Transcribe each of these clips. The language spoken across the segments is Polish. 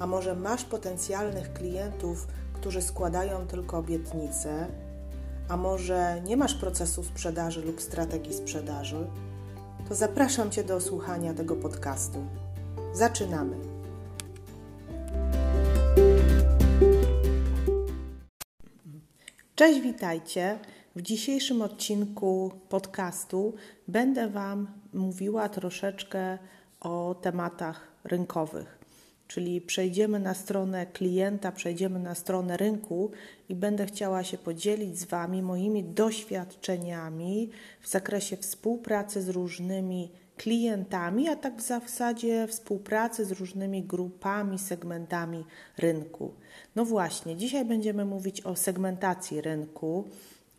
a może masz potencjalnych klientów, którzy składają tylko obietnice, a może nie masz procesu sprzedaży lub strategii sprzedaży, to zapraszam Cię do słuchania tego podcastu. Zaczynamy. Cześć, witajcie. W dzisiejszym odcinku podcastu będę Wam mówiła troszeczkę o tematach rynkowych. Czyli przejdziemy na stronę klienta, przejdziemy na stronę rynku i będę chciała się podzielić z Wami moimi doświadczeniami w zakresie współpracy z różnymi klientami, a tak w zasadzie współpracy z różnymi grupami, segmentami rynku. No właśnie, dzisiaj będziemy mówić o segmentacji rynku,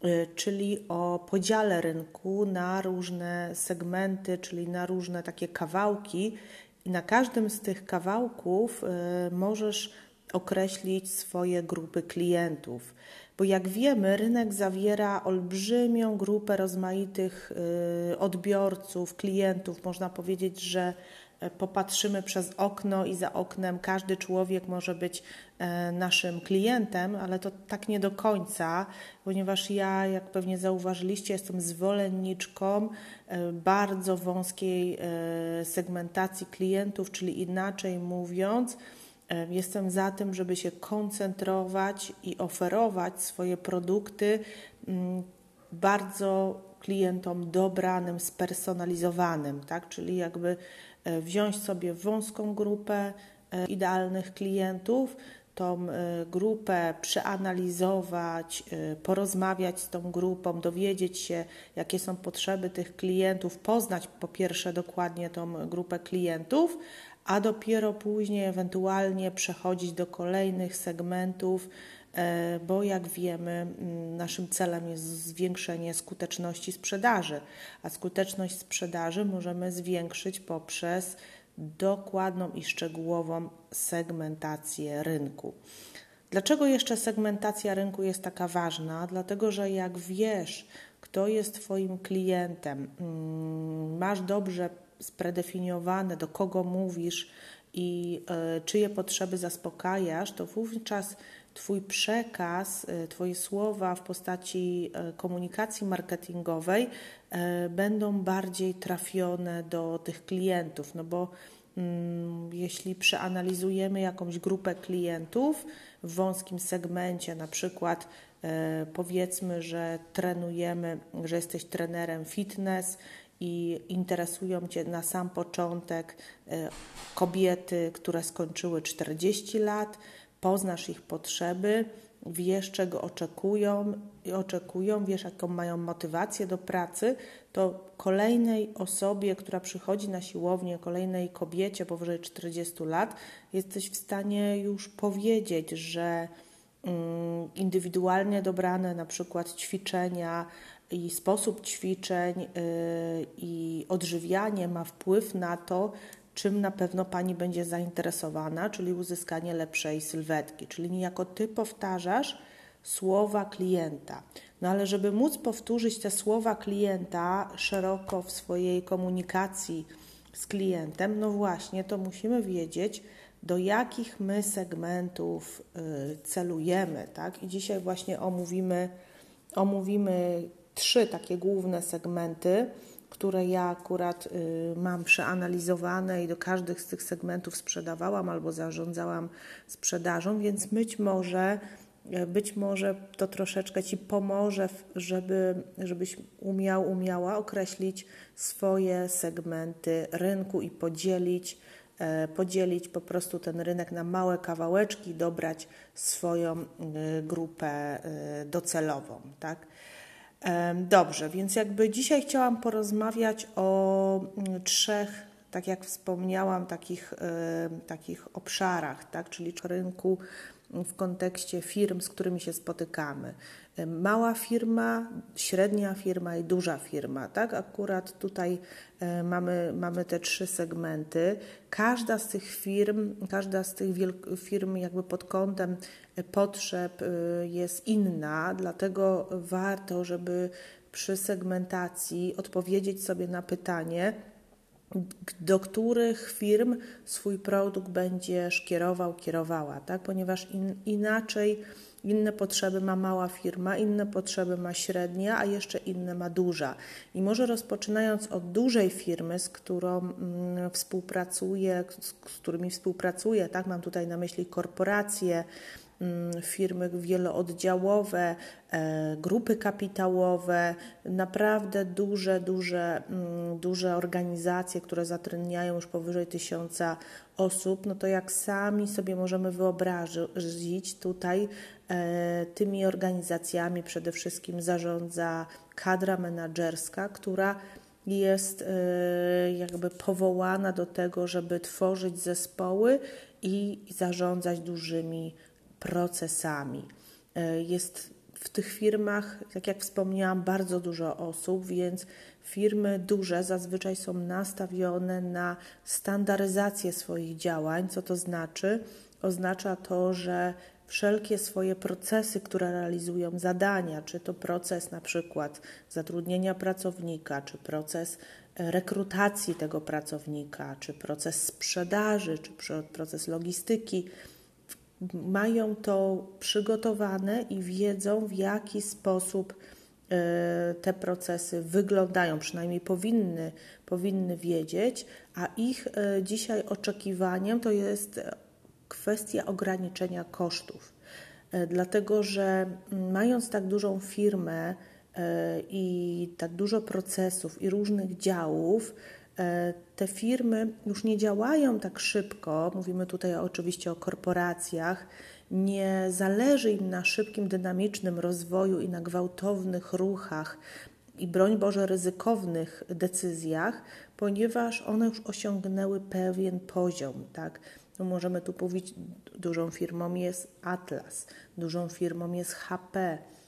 y, czyli o podziale rynku na różne segmenty, czyli na różne takie kawałki na każdym z tych kawałków y, możesz określić swoje grupy klientów. Bo jak wiemy, rynek zawiera olbrzymią grupę rozmaitych y, odbiorców, klientów. Można powiedzieć, że e, popatrzymy przez okno i za oknem każdy człowiek może być e, naszym klientem, ale to tak nie do końca, ponieważ ja, jak pewnie zauważyliście, jestem zwolenniczką e, bardzo wąskiej segmentacji klientów, czyli inaczej mówiąc, Jestem za tym, żeby się koncentrować i oferować swoje produkty mm, bardzo klientom dobranym, spersonalizowanym, tak? Czyli jakby e, wziąć sobie wąską grupę e, idealnych klientów, tą e, grupę przeanalizować, porozmawiać z tą grupą, dowiedzieć się, jakie są potrzeby tych klientów, poznać po pierwsze dokładnie tą grupę klientów, a dopiero później ewentualnie przechodzić do kolejnych segmentów, e, bo jak wiemy, mm, naszym celem jest zwiększenie skuteczności sprzedaży, a skuteczność sprzedaży możemy zwiększyć poprzez dokładną i szczegółową segmentację rynku. Dlaczego jeszcze segmentacja rynku jest taka ważna? Dlatego, że jak wiesz, kto jest Twoim klientem, mm, masz dobrze spredefiniowane, do kogo mówisz i e, czyje potrzeby zaspokajasz, to wówczas Twój przekaz, e, Twoje słowa w postaci e, komunikacji marketingowej będą bardziej trafione do tych klientów, no bo mm, jeśli przeanalizujemy jakąś grupę klientów w wąskim segmencie, na przykład powiedzmy, że trenujemy, że jesteś trenerem fitness i interesują Cię na sam początek e, kobiety, które skończyły 40 lat, poznasz ich potrzeby, wiesz czego oczekują i oczekują, wiesz jaką mają motywację do pracy, to kolejnej osobie, która przychodzi na siłownię, kolejnej kobiecie powyżej 40 lat, jesteś w stanie już powiedzieć, że mm, indywidualnie dobrane na przykład ćwiczenia, i sposób ćwiczeń y, i odżywianie ma wpływ na to, czym na pewno Pani będzie zainteresowana, czyli uzyskanie lepszej sylwetki. Czyli niejako Ty powtarzasz słowa klienta. No ale żeby móc powtórzyć te słowa klienta szeroko w swojej komunikacji z klientem, no właśnie, to musimy wiedzieć, do jakich my segmentów y, celujemy, tak? I dzisiaj właśnie omówimy, omówimy trzy takie główne segmenty, które ja akurat y, mam przeanalizowane i do każdych z tych segmentów sprzedawałam albo zarządzałam sprzedażą, więc być może y, być może to troszeczkę Ci pomoże, żeby, żebyś umiał, umiała określić swoje segmenty rynku i podzielić, e, podzielić po prostu ten rynek na małe kawałeczki, dobrać swoją y, grupę docelową. Tak? Dobrze, więc jakby dzisiaj chciałam porozmawiać o mm, trzech tak jak wspomniałam, takich, takich obszarach, tak? czyli rynku w kontekście firm, z którymi się spotykamy. Mała firma, średnia firma i duża firma, tak? Akurat tutaj e, mamy, mamy te trzy segmenty. Każda z tych firm, każda z tych firm jakby pod kątem potrzeb e, jest inna, dlatego warto, żeby przy segmentacji odpowiedzieć sobie na pytanie, do których firm swój produkt będziesz kierował, kierowała, tak? ponieważ in, inaczej inne potrzeby ma mała firma, inne potrzeby ma średnia, a jeszcze inne ma duża. I może rozpoczynając od dużej firmy, z którą mm, współpracuję, z, z którymi współpracuję, tak? mam tutaj na myśli korporacje, firmy wielooddziałowe, e, grupy kapitałowe, naprawdę duże, duże, mm, duże organizacje, które zatrudniają już powyżej tysiąca osób, no to jak sami sobie możemy wyobrazić, tutaj e, tymi organizacjami przede wszystkim zarządza kadra menedżerska, która jest e, jakby powołana do tego, żeby tworzyć zespoły i zarządzać dużymi procesami. E, jest w tych firmach, tak jak wspomniałam, bardzo dużo osób, więc firmy duże zazwyczaj są nastawione na standaryzację swoich działań. Co to znaczy? Oznacza to, że wszelkie swoje procesy, które realizują zadania, czy to proces na przykład zatrudnienia pracownika, czy proces e, rekrutacji tego pracownika, czy proces sprzedaży, czy proces logistyki, mają to przygotowane i wiedzą, w jaki sposób e, te procesy wyglądają, przynajmniej powinny, powinny wiedzieć, a ich e, dzisiaj oczekiwaniem to jest kwestia ograniczenia kosztów. E, dlatego, że mając tak dużą firmę i tak dużo procesów i różnych działów, te firmy już nie działają tak szybko, mówimy tutaj oczywiście o korporacjach, nie zależy im na szybkim, dynamicznym rozwoju i na gwałtownych ruchach i broń Boże ryzykownych decyzjach, ponieważ one już osiągnęły pewien poziom, tak? No możemy tu powiedzieć, dużą firmą jest Atlas, dużą firmą jest HP, E,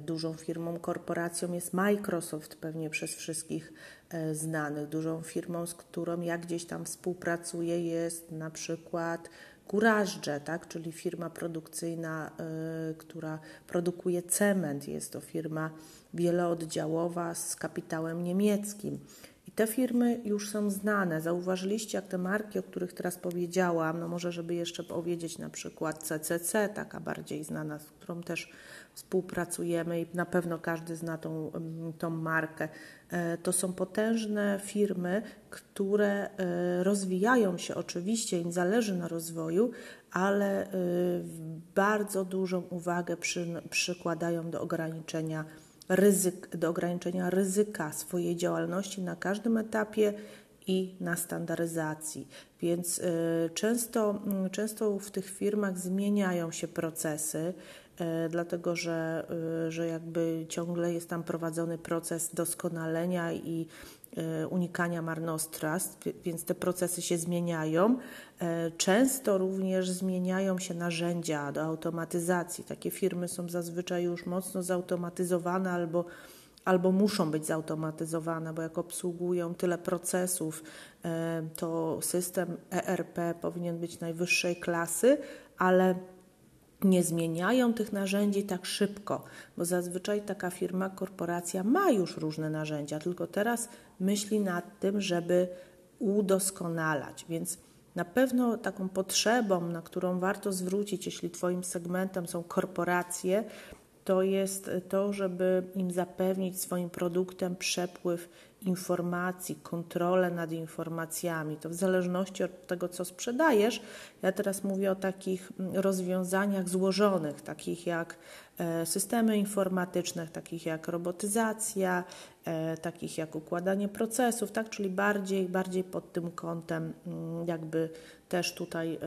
dużą firmą, korporacją jest Microsoft, pewnie przez wszystkich e, znanych. Dużą firmą, z którą ja gdzieś tam współpracuję, jest na przykład Courage, tak? czyli firma produkcyjna, y, która produkuje cement. Jest to firma wielooddziałowa z kapitałem niemieckim. Te firmy już są znane. Zauważyliście, jak te marki, o których teraz powiedziałam, no może żeby jeszcze powiedzieć na przykład CCC, taka bardziej znana, z którą też współpracujemy i na pewno każdy zna tą, tą markę. E, to są potężne firmy, które e, rozwijają się, oczywiście im zależy na rozwoju, ale e, bardzo dużą uwagę przy, przykładają do ograniczenia ryzyk, do ograniczenia ryzyka swojej działalności na każdym etapie i na standaryzacji. Więc często, często w tych firmach zmieniają się procesy, E, dlatego że, że jakby ciągle jest tam prowadzony proces doskonalenia i unikania marnotrawstw, więc te procesy się zmieniają. Często również zmieniają się narzędzia do automatyzacji. Takie firmy są zazwyczaj już mocno zautomatyzowane albo, albo muszą być zautomatyzowane, bo jak obsługują tyle procesów, to system ERP powinien być najwyższej klasy, ale nie zmieniają tych narzędzi tak szybko, bo zazwyczaj taka firma, korporacja ma już różne narzędzia, tylko teraz myśli nad tym, żeby udoskonalać. Więc na pewno taką potrzebą, na którą warto zwrócić, jeśli Twoim segmentem są korporacje, to jest to, żeby im zapewnić swoim produktem przepływ informacji, kontrolę nad informacjami. To w zależności od tego, co sprzedajesz. Ja teraz mówię o takich mm, rozwiązaniach złożonych, takich jak e, systemy informatyczne, takich jak robotyzacja, e, takich jak układanie procesów, tak? czyli bardziej, bardziej pod tym kątem mm, jakby też tutaj e,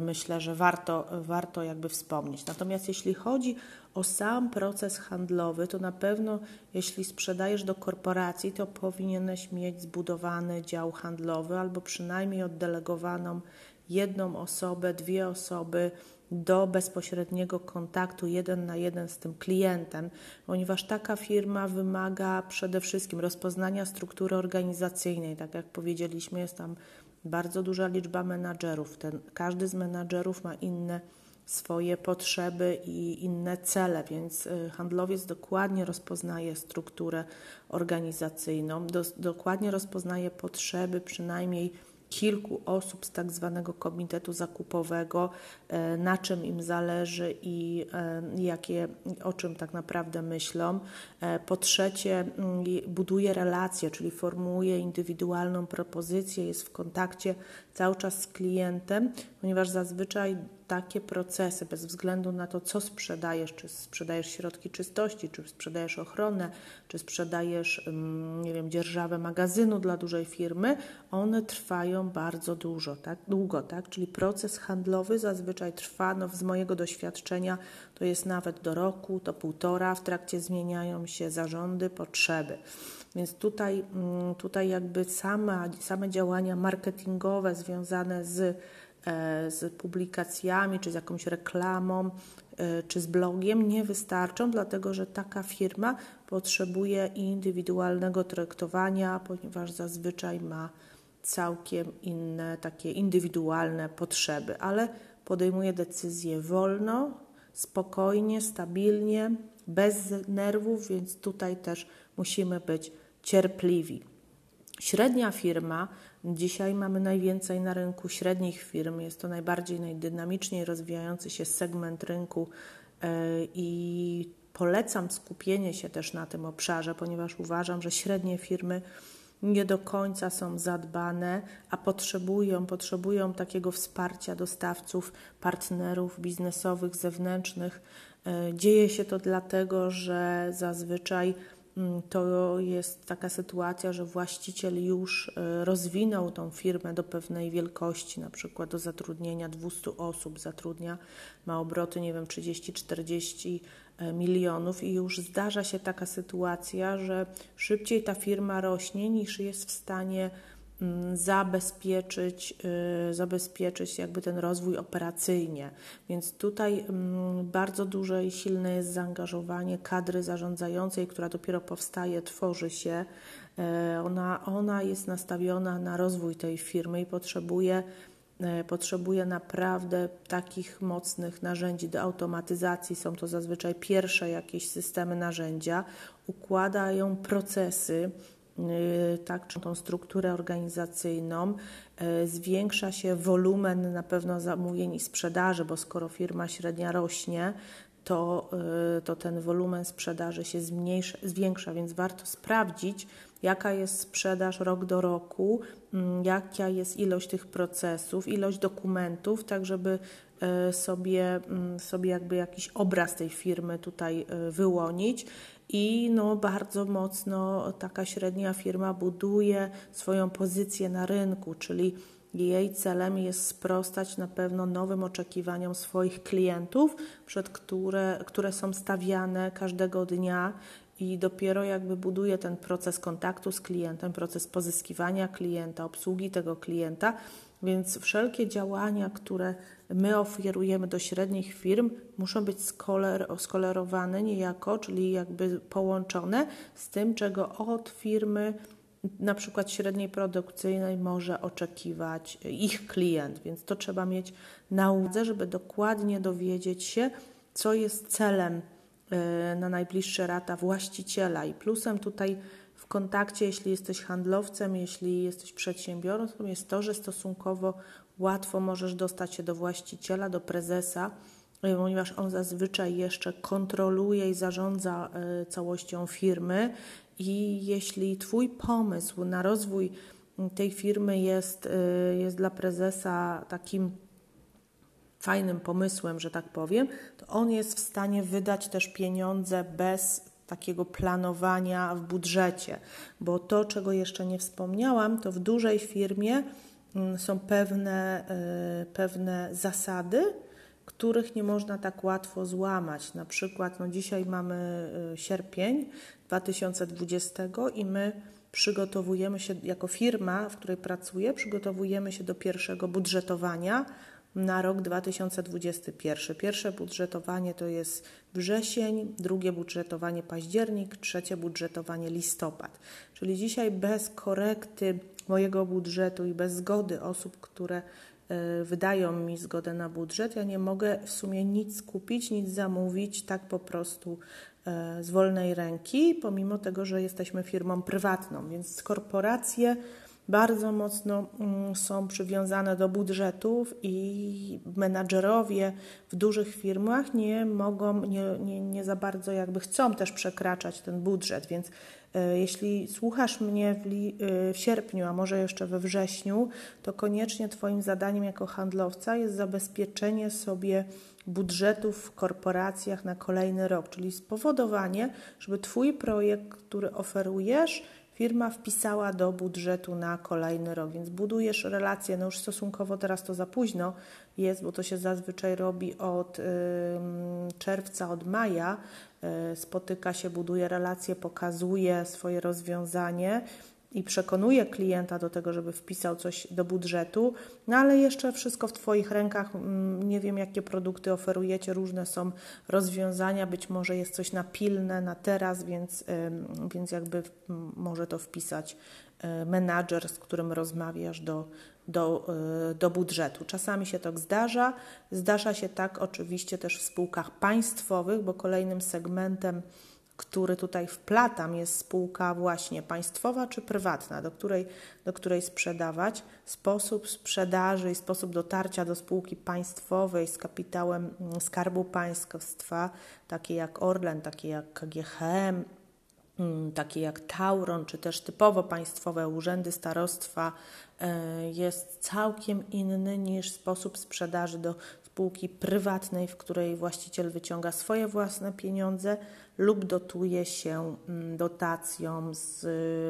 myślę, że warto, warto jakby wspomnieć. Natomiast jeśli chodzi o sam proces handlowy, to na pewno jeśli sprzedajesz do korporacji, to powinieneś mieć zbudowany dział handlowy albo przynajmniej oddelegowaną jedną osobę, dwie osoby do bezpośredniego kontaktu jeden na jeden z tym klientem, ponieważ taka firma wymaga przede wszystkim rozpoznania struktury organizacyjnej. Tak jak powiedzieliśmy, jest tam bardzo duża liczba menadżerów. Ten, każdy z menadżerów ma inne swoje potrzeby i inne cele, więc y, handlowiec dokładnie rozpoznaje strukturę organizacyjną, do, dokładnie rozpoznaje potrzeby przynajmniej kilku osób z tak zwanego komitetu zakupowego, e, na czym im zależy i e, jakie, o czym tak naprawdę myślą. Po trzecie, mm, buduje relacje, czyli formułuje indywidualną propozycję, jest w kontakcie cały czas z klientem, ponieważ zazwyczaj takie procesy, bez względu na to, co sprzedajesz, czy sprzedajesz środki czystości, czy sprzedajesz ochronę, czy sprzedajesz, mm, nie wiem, dzierżawę magazynu dla dużej firmy, one trwają bardzo dużo, tak, długo, tak? Czyli proces handlowy zazwyczaj trwa, no z mojego doświadczenia, to jest nawet do roku, to półtora, w trakcie zmieniają się zarządy, potrzeby. Więc tutaj, mm, tutaj jakby sama, same działania marketingowe związane z z publikacjami, czy z jakąś reklamą, e, czy z blogiem nie wystarczą, dlatego że taka firma potrzebuje indywidualnego traktowania, ponieważ zazwyczaj ma całkiem inne, takie indywidualne potrzeby, ale podejmuje decyzje wolno, spokojnie, stabilnie, bez nerwów, więc tutaj też musimy być cierpliwi. Średnia firma Dzisiaj mamy najwięcej na rynku średnich firm. Jest to najbardziej, najdynamiczniej rozwijający się segment rynku e, i polecam skupienie się też na tym obszarze, ponieważ uważam, że średnie firmy nie do końca są zadbane, a potrzebują, potrzebują takiego wsparcia dostawców, partnerów biznesowych, zewnętrznych. E, dzieje się to dlatego, że zazwyczaj to jest taka sytuacja, że właściciel już e, rozwinął tą firmę do pewnej wielkości, na przykład do zatrudnienia 200 osób, zatrudnia, ma obroty, nie wiem, 30-40 e, milionów i już zdarza się taka sytuacja, że szybciej ta firma rośnie niż jest w stanie Mm, zabezpieczyć, y, zabezpieczyć jakby ten rozwój operacyjnie. Więc tutaj mm, bardzo duże i silne jest zaangażowanie kadry zarządzającej, która dopiero powstaje, tworzy się. E, ona, ona jest nastawiona na rozwój tej firmy i potrzebuje e, potrzebuje naprawdę takich mocnych narzędzi do automatyzacji. Są to zazwyczaj pierwsze jakieś systemy narzędzia, układają procesy, tak, czy tą strukturę organizacyjną, y, zwiększa się wolumen na pewno zamówień i sprzedaży, bo skoro firma średnia rośnie, to, y, to ten wolumen sprzedaży się zmniejsza, zwiększa, więc warto sprawdzić, jaka jest sprzedaż rok do roku, mm, jaka jest ilość tych procesów, ilość dokumentów, tak żeby sobie, mm, sobie jakby jakiś obraz tej firmy tutaj wyłonić? I no, bardzo mocno taka średnia firma buduje swoją pozycję na rynku, czyli jej celem jest sprostać na pewno nowym oczekiwaniom swoich klientów, przed które, które są stawiane każdego dnia i dopiero jakby buduje ten proces kontaktu z klientem, proces pozyskiwania klienta, obsługi tego klienta, więc wszelkie działania, które my oferujemy do średnich firm, muszą być skoler, skolerowane niejako, czyli jakby połączone z tym, czego od firmy na przykład średniej produkcyjnej może oczekiwać ich klient, więc to trzeba mieć na uwadze, żeby dokładnie dowiedzieć się, co jest celem na najbliższe lata właściciela i plusem tutaj w kontakcie, jeśli jesteś handlowcem, jeśli jesteś przedsiębiorcą, jest to, że stosunkowo łatwo możesz dostać się do właściciela, do prezesa, e, ponieważ on zazwyczaj jeszcze kontroluje i zarządza e, całością firmy. I jeśli Twój pomysł na rozwój tej firmy jest, jest dla prezesa takim fajnym pomysłem, że tak powiem, to on jest w stanie wydać też pieniądze bez takiego planowania w budżecie, bo to, czego jeszcze nie wspomniałam, to w dużej firmie mm, są pewne, e, pewne zasady, których nie można tak łatwo złamać. Na przykład, no dzisiaj mamy y, sierpień 2020 i my przygotowujemy się jako firma, w której pracuję, przygotowujemy się do pierwszego budżetowania na rok 2021. Pierwsze budżetowanie to jest wrzesień, drugie budżetowanie październik, trzecie budżetowanie listopad. Czyli dzisiaj bez korekty mojego budżetu i bez zgody osób, które e, wydają mi zgodę na budżet, ja nie mogę w sumie nic kupić, nic zamówić tak po prostu e, z wolnej ręki, pomimo tego, że jesteśmy firmą prywatną. Więc korporacje bardzo mocno mm, są przywiązane do budżetów i menadżerowie w dużych firmach nie mogą, nie, nie, nie za bardzo jakby chcą też przekraczać ten budżet, więc e, jeśli słuchasz mnie w, li, e, w, sierpniu, a może jeszcze we wrześniu, to koniecznie Twoim zadaniem jako handlowca jest zabezpieczenie sobie budżetów w korporacjach na kolejny rok, czyli spowodowanie, żeby Twój projekt, który oferujesz, firma wpisała do budżetu na kolejny rok, więc budujesz relacje, no już stosunkowo teraz to za późno jest, bo to się zazwyczaj robi od y, czerwca, od maja, y, spotyka się, buduje relacje, pokazuje swoje rozwiązanie i przekonuje klienta do tego, żeby wpisał coś do budżetu, no ale jeszcze wszystko w Twoich rękach. Mm, nie wiem, jakie produkty oferujecie, różne są rozwiązania, być może jest coś na pilne, na teraz, więc, więc jakby może to wpisać e, menadżer, z którym rozmawiasz do, do, e, do budżetu. Czasami się to zdarza. Zdarza się tak oczywiście też w spółkach państwowych, bo kolejnym segmentem który tutaj wplatam, jest spółka właśnie państwowa czy prywatna, do której, do której sprzedawać. Sposób sprzedaży i sposób dotarcia do spółki państwowej z kapitałem mm, Skarbu Państwa, takie jak Orlen, takie jak KGHM, mm, takie jak Tauron, czy też typowo państwowe urzędy starostwa, e, jest całkiem inny niż sposób sprzedaży do spółki prywatnej, w której właściciel wyciąga swoje własne pieniądze lub dotuje się mm, dotacją z,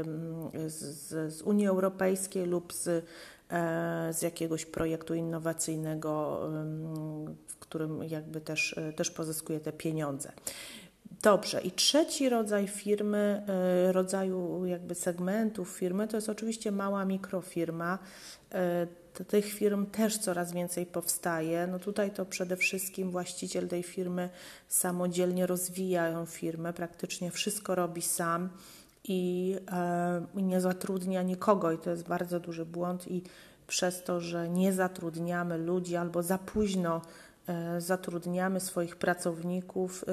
mm, z, z Unii Europejskiej lub z, e, z jakiegoś projektu innowacyjnego, mm, w którym jakby też, e, też pozyskuje te pieniądze. Dobrze, i trzeci rodzaj firmy, e, rodzaju jakby segmentów firmy, to jest oczywiście mała mikrofirma to tych firm też coraz więcej powstaje. No tutaj to przede wszystkim właściciel tej firmy samodzielnie rozwija ją firmę, praktycznie wszystko robi sam i e, nie zatrudnia nikogo i to jest bardzo duży błąd i przez to, że nie zatrudniamy ludzi albo za późno e, zatrudniamy swoich pracowników,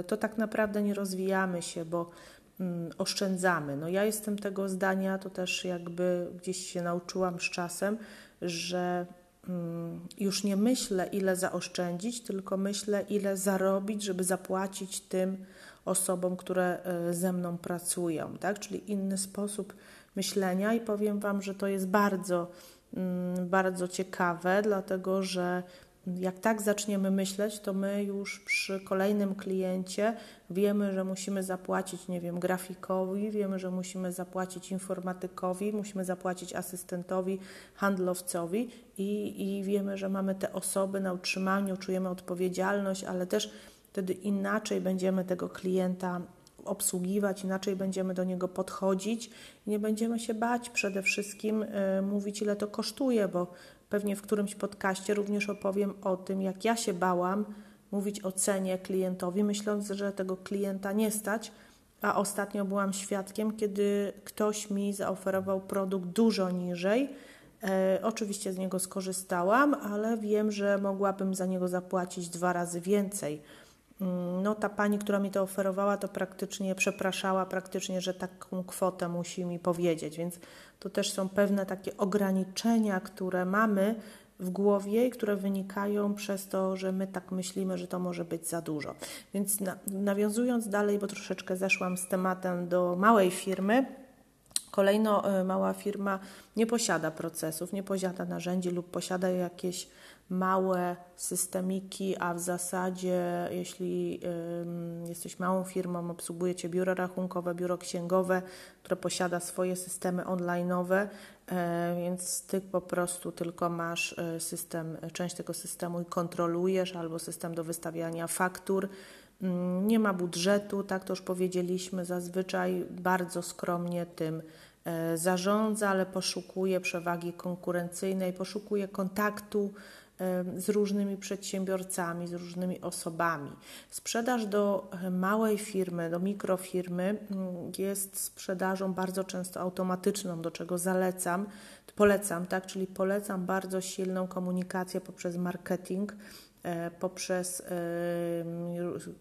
e, to tak naprawdę nie rozwijamy się, bo mm, oszczędzamy. No ja jestem tego zdania, to też jakby gdzieś się nauczyłam z czasem, że mm, już nie myślę, ile zaoszczędzić, tylko myślę, ile zarobić, żeby zapłacić tym osobom, które e, ze mną pracują, tak? Czyli inny sposób myślenia i powiem Wam, że to jest bardzo, mm, bardzo ciekawe, dlatego że jak tak zaczniemy myśleć, to my już przy kolejnym kliencie wiemy, że musimy zapłacić, nie wiem, grafikowi, wiemy, że musimy zapłacić informatykowi, musimy zapłacić asystentowi, handlowcowi i, i wiemy, że mamy te osoby na utrzymaniu, czujemy odpowiedzialność, ale też wtedy inaczej będziemy tego klienta obsługiwać, inaczej będziemy do niego podchodzić. Nie będziemy się bać przede wszystkim y, mówić, ile to kosztuje, bo Pewnie w którymś podcaście również opowiem o tym, jak ja się bałam mówić o cenie klientowi, myśląc, że tego klienta nie stać, a ostatnio byłam świadkiem, kiedy ktoś mi zaoferował produkt dużo niżej. E, oczywiście z niego skorzystałam, ale wiem, że mogłabym za niego zapłacić dwa razy więcej. No, ta pani, która mi to oferowała, to praktycznie przepraszała, praktycznie, że taką kwotę musi mi powiedzieć, więc to też są pewne takie ograniczenia, które mamy w głowie i które wynikają przez to, że my tak myślimy, że to może być za dużo. Więc na, nawiązując dalej, bo troszeczkę zeszłam z tematem do małej firmy, Kolejno mała firma nie posiada procesów, nie posiada narzędzi lub posiada jakieś małe systemiki, a w zasadzie, jeśli jesteś małą firmą, obsługujecie biuro rachunkowe, biuro księgowe, które posiada swoje systemy online'owe, y, więc ty po prostu tylko masz y, system, część tego systemu i kontrolujesz, albo system do wystawiania faktur. Nie ma budżetu, tak to już powiedzieliśmy, zazwyczaj bardzo skromnie tym zarządza, ale poszukuje przewagi konkurencyjnej, poszukuje kontaktu z różnymi przedsiębiorcami, z różnymi osobami. Sprzedaż do małej firmy, do mikrofirmy mm, jest sprzedażą bardzo często automatyczną, do czego zalecam, polecam, tak, czyli polecam bardzo silną komunikację poprzez marketing E, poprzez e,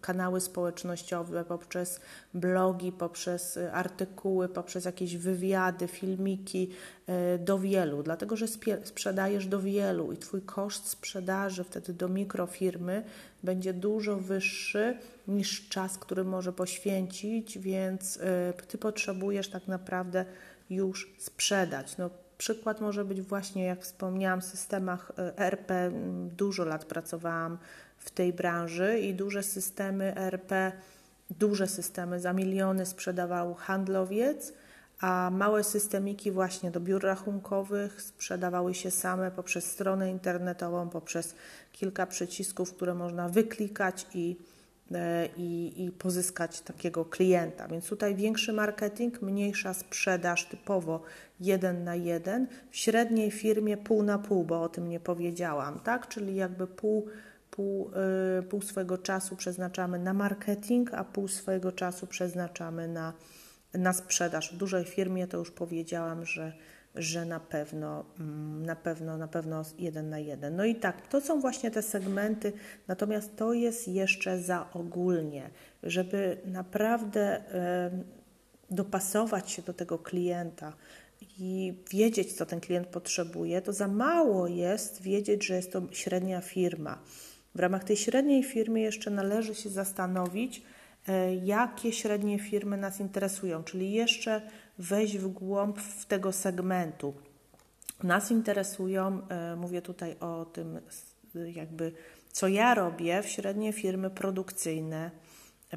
kanały społecznościowe, poprzez blogi, poprzez artykuły, poprzez jakieś wywiady, filmiki e, do wielu, dlatego że sprzedajesz do wielu i Twój koszt sprzedaży wtedy do mikrofirmy będzie dużo wyższy niż czas, który może poświęcić, więc Ty potrzebujesz tak naprawdę już sprzedać. No, Przykład może być właśnie, jak wspomniałam, w systemach e, ERP. Dużo lat pracowałam w tej branży i duże systemy ERP, duże systemy za miliony sprzedawał handlowiec, a małe systemiki właśnie do biur rachunkowych sprzedawały się same poprzez stronę internetową, poprzez kilka przycisków, które można wyklikać i E, i, i pozyskać takiego klienta. Więc tutaj większy marketing, mniejsza sprzedaż typowo jeden na jeden, w średniej firmie pół na pół, bo o tym nie powiedziałam, tak? Czyli jakby pół, pół, yy, pół swojego czasu przeznaczamy na marketing, a pół swojego czasu przeznaczamy na, na sprzedaż. W dużej firmie to już powiedziałam, że że na pewno, mm, na pewno, na pewno jeden na jeden. No i tak, to są właśnie te segmenty, natomiast to jest jeszcze za ogólnie, żeby naprawdę dopasować się do tego klienta i wiedzieć, co ten klient potrzebuje, to za mało jest wiedzieć, że jest to średnia firma. W ramach tej średniej firmy jeszcze należy się zastanowić, e, jakie średnie firmy nas interesują, czyli jeszcze wejść w głąb w tego segmentu. Nas interesują, e, mówię tutaj o tym, jakby co ja robię, w średnie firmy produkcyjne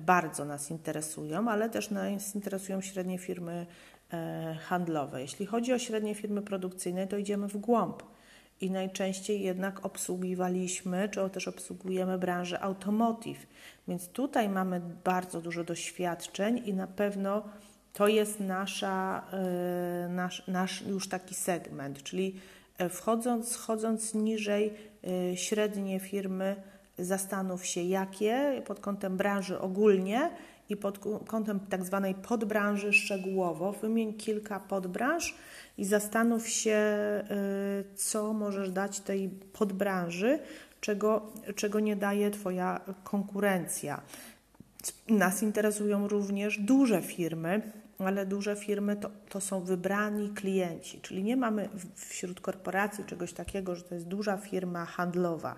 bardzo nas interesują, ale też nas interesują średnie firmy e, handlowe. Jeśli chodzi o średnie firmy produkcyjne, to idziemy w głąb i najczęściej jednak obsługiwaliśmy, czy też obsługujemy branżę automotive. Więc tutaj mamy bardzo dużo doświadczeń i na pewno to jest nasza, e, nasz, nasz już taki segment, czyli e, wchodząc, schodząc niżej e, średnie firmy, zastanów się jakie pod kątem branży ogólnie i pod kątem tak zwanej podbranży szczegółowo. Wymień kilka podbranż i zastanów się, co możesz dać tej podbranży, czego, czego nie daje Twoja konkurencja. Nas interesują również duże firmy, ale duże firmy to, to są wybrani klienci, czyli nie mamy wśród korporacji czegoś takiego, że to jest duża firma handlowa.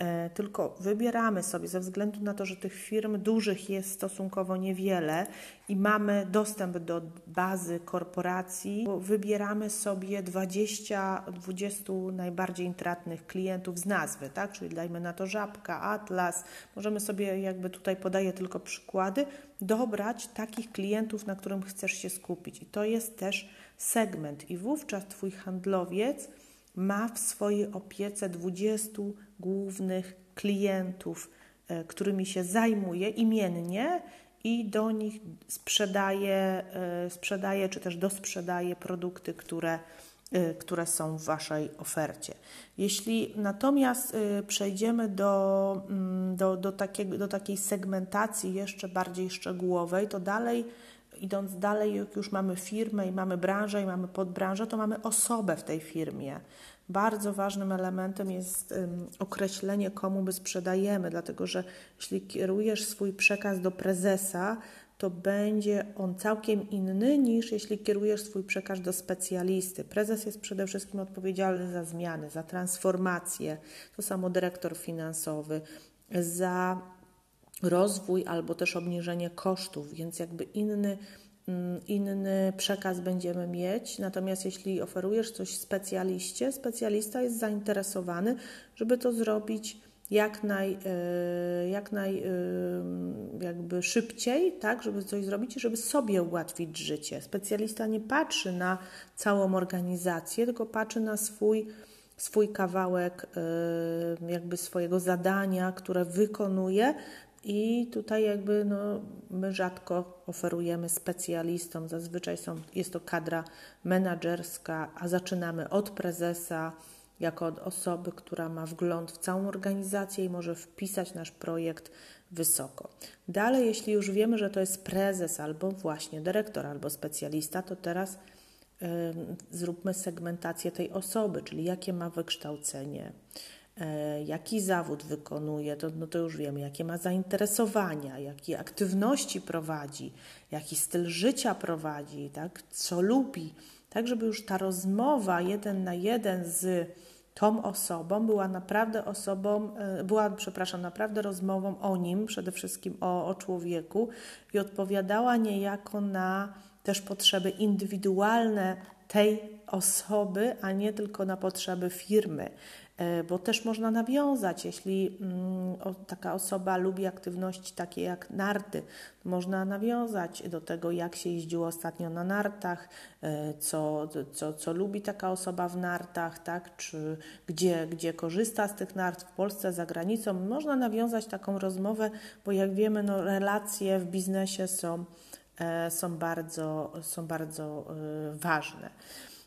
E, tylko wybieramy sobie ze względu na to, że tych firm dużych jest stosunkowo niewiele i mamy dostęp do bazy korporacji, wybieramy sobie 20-20 najbardziej intratnych klientów z nazwy, tak? Czyli dajmy na to Żabka, Atlas. Możemy sobie, jakby tutaj podaję tylko przykłady, dobrać takich klientów, na którym chcesz się skupić. I to jest też segment. I wówczas Twój handlowiec ma w swojej opiece 20 głównych klientów, e, którymi się zajmuje imiennie i do nich sprzedaje, e, sprzedaje czy też dosprzedaje produkty, które, e, które są w Waszej ofercie. Jeśli natomiast przejdziemy do, mm, do, do, takiego, do takiej segmentacji jeszcze bardziej szczegółowej, to dalej idąc dalej, jak już mamy firmę i mamy branżę i mamy podbranżę, to mamy osobę w tej firmie. Bardzo ważnym elementem jest określenie, komu my sprzedajemy, dlatego że jeśli kierujesz swój przekaz do prezesa, to będzie on całkiem inny niż jeśli kierujesz swój przekaz do specjalisty. Prezes jest przede wszystkim odpowiedzialny za zmiany, za transformację, to samo dyrektor finansowy, za rozwój albo też obniżenie kosztów, więc jakby inny mm, inny przekaz będziemy mieć. Natomiast jeśli oferujesz coś specjaliście, specjalista jest zainteresowany, żeby to zrobić jak naj, e, jak naj e, jakby szybciej, tak, żeby coś zrobić i żeby sobie ułatwić życie. Specjalista nie patrzy na całą organizację, tylko patrzy na swój, swój kawałek e, jakby swojego zadania, które wykonuje i tutaj jakby no, my rzadko oferujemy specjalistom, zazwyczaj są, jest to kadra menedżerska, a zaczynamy od prezesa, jako od osoby, która ma wgląd w całą organizację i może wpisać nasz projekt wysoko. Dalej, jeśli już wiemy, że to jest prezes albo właśnie dyrektor albo specjalista, to teraz zróbmy segmentację tej osoby, czyli jakie ma wykształcenie, jaki zawód wykonuje, to, no to już wiemy, jakie ma zainteresowania, jakie aktywności prowadzi, jaki styl życia prowadzi, tak, co lubi, tak żeby już ta rozmowa jeden na jeden z tą osobą była naprawdę osobą, e, była, przepraszam, naprawdę rozmową o nim, przede wszystkim o, o człowieku i odpowiadała niejako na też potrzeby indywidualne tej osoby, a nie tylko na potrzeby firmy. E, bo też można nawiązać, jeśli mm, taka osoba lubi aktywności takie jak narty, można nawiązać do tego, jak się jeździło ostatnio na nartach, e, co, co, co lubi taka osoba w nartach, tak? czy gdzie, gdzie korzysta z tych nart w Polsce, za granicą. Można nawiązać taką rozmowę, bo jak wiemy, no, relacje w biznesie są, e, są bardzo, są bardzo ważne.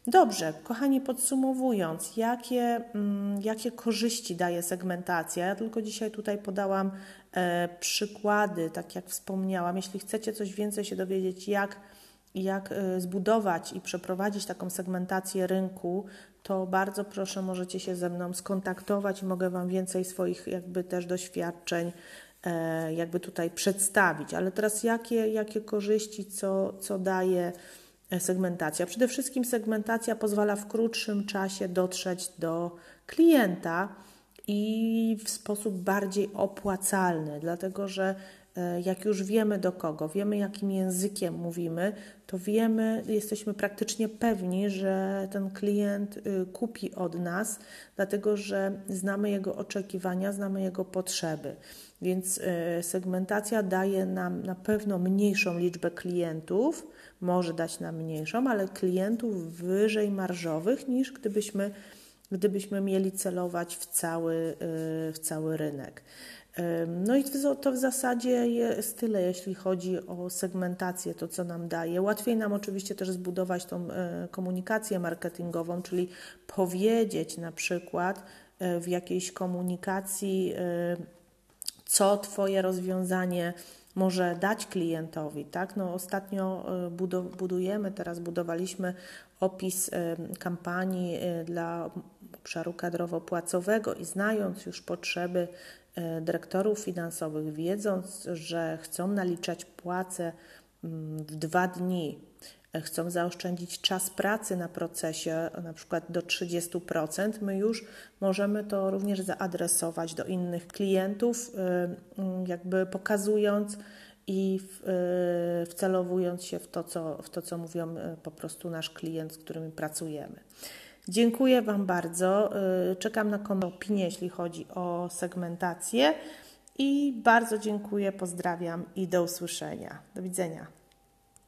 Dobrze, kochani, podsumowując, jakie, mm, jakie korzyści daje segmentacja? Ja tylko dzisiaj tutaj podałam e, przykłady, tak jak wspomniałam. Jeśli chcecie coś więcej się dowiedzieć, jak, jak e, zbudować i przeprowadzić taką segmentację rynku, to bardzo proszę, możecie się ze mną skontaktować mogę Wam więcej swoich jakby też doświadczeń e, jakby tutaj przedstawić. Ale teraz jakie, jakie korzyści, co, co daje segmentacja. Przede wszystkim segmentacja pozwala w krótszym czasie dotrzeć do klienta i w sposób bardziej opłacalny, dlatego że e, jak już wiemy do kogo, wiemy jakim językiem mówimy, to wiemy, jesteśmy praktycznie pewni, że ten klient y, kupi od nas, dlatego że znamy jego oczekiwania, znamy jego potrzeby. Więc y, segmentacja daje nam na pewno mniejszą liczbę klientów, może dać nam mniejszą, ale klientów wyżej marżowych niż gdybyśmy, gdybyśmy mieli celować w cały, y, w cały rynek. No i to w zasadzie jest tyle, jeśli chodzi o segmentację, to co nam daje. Łatwiej nam oczywiście też zbudować tą e, komunikację marketingową, czyli powiedzieć na przykład e, w jakiejś komunikacji, co Twoje rozwiązanie może dać klientowi. Tak? No, ostatnio e, budujemy, teraz budowaliśmy opis e, kampanii e, dla obszaru kadrowo-płacowego i znając już potrzeby dyrektorów finansowych, wiedząc, że chcą naliczać płace mm, w dwa dni, chcą zaoszczędzić czas pracy na procesie, na przykład do 30%, my już możemy to również zaadresować do innych klientów, y, jakby pokazując i y, wcelowując się w to, co, w to, co mówią po prostu nasz klient, z którym pracujemy. Dziękuję Wam bardzo. Czekam na opinię, jeśli chodzi o segmentację. I bardzo dziękuję, pozdrawiam i do usłyszenia. Do widzenia.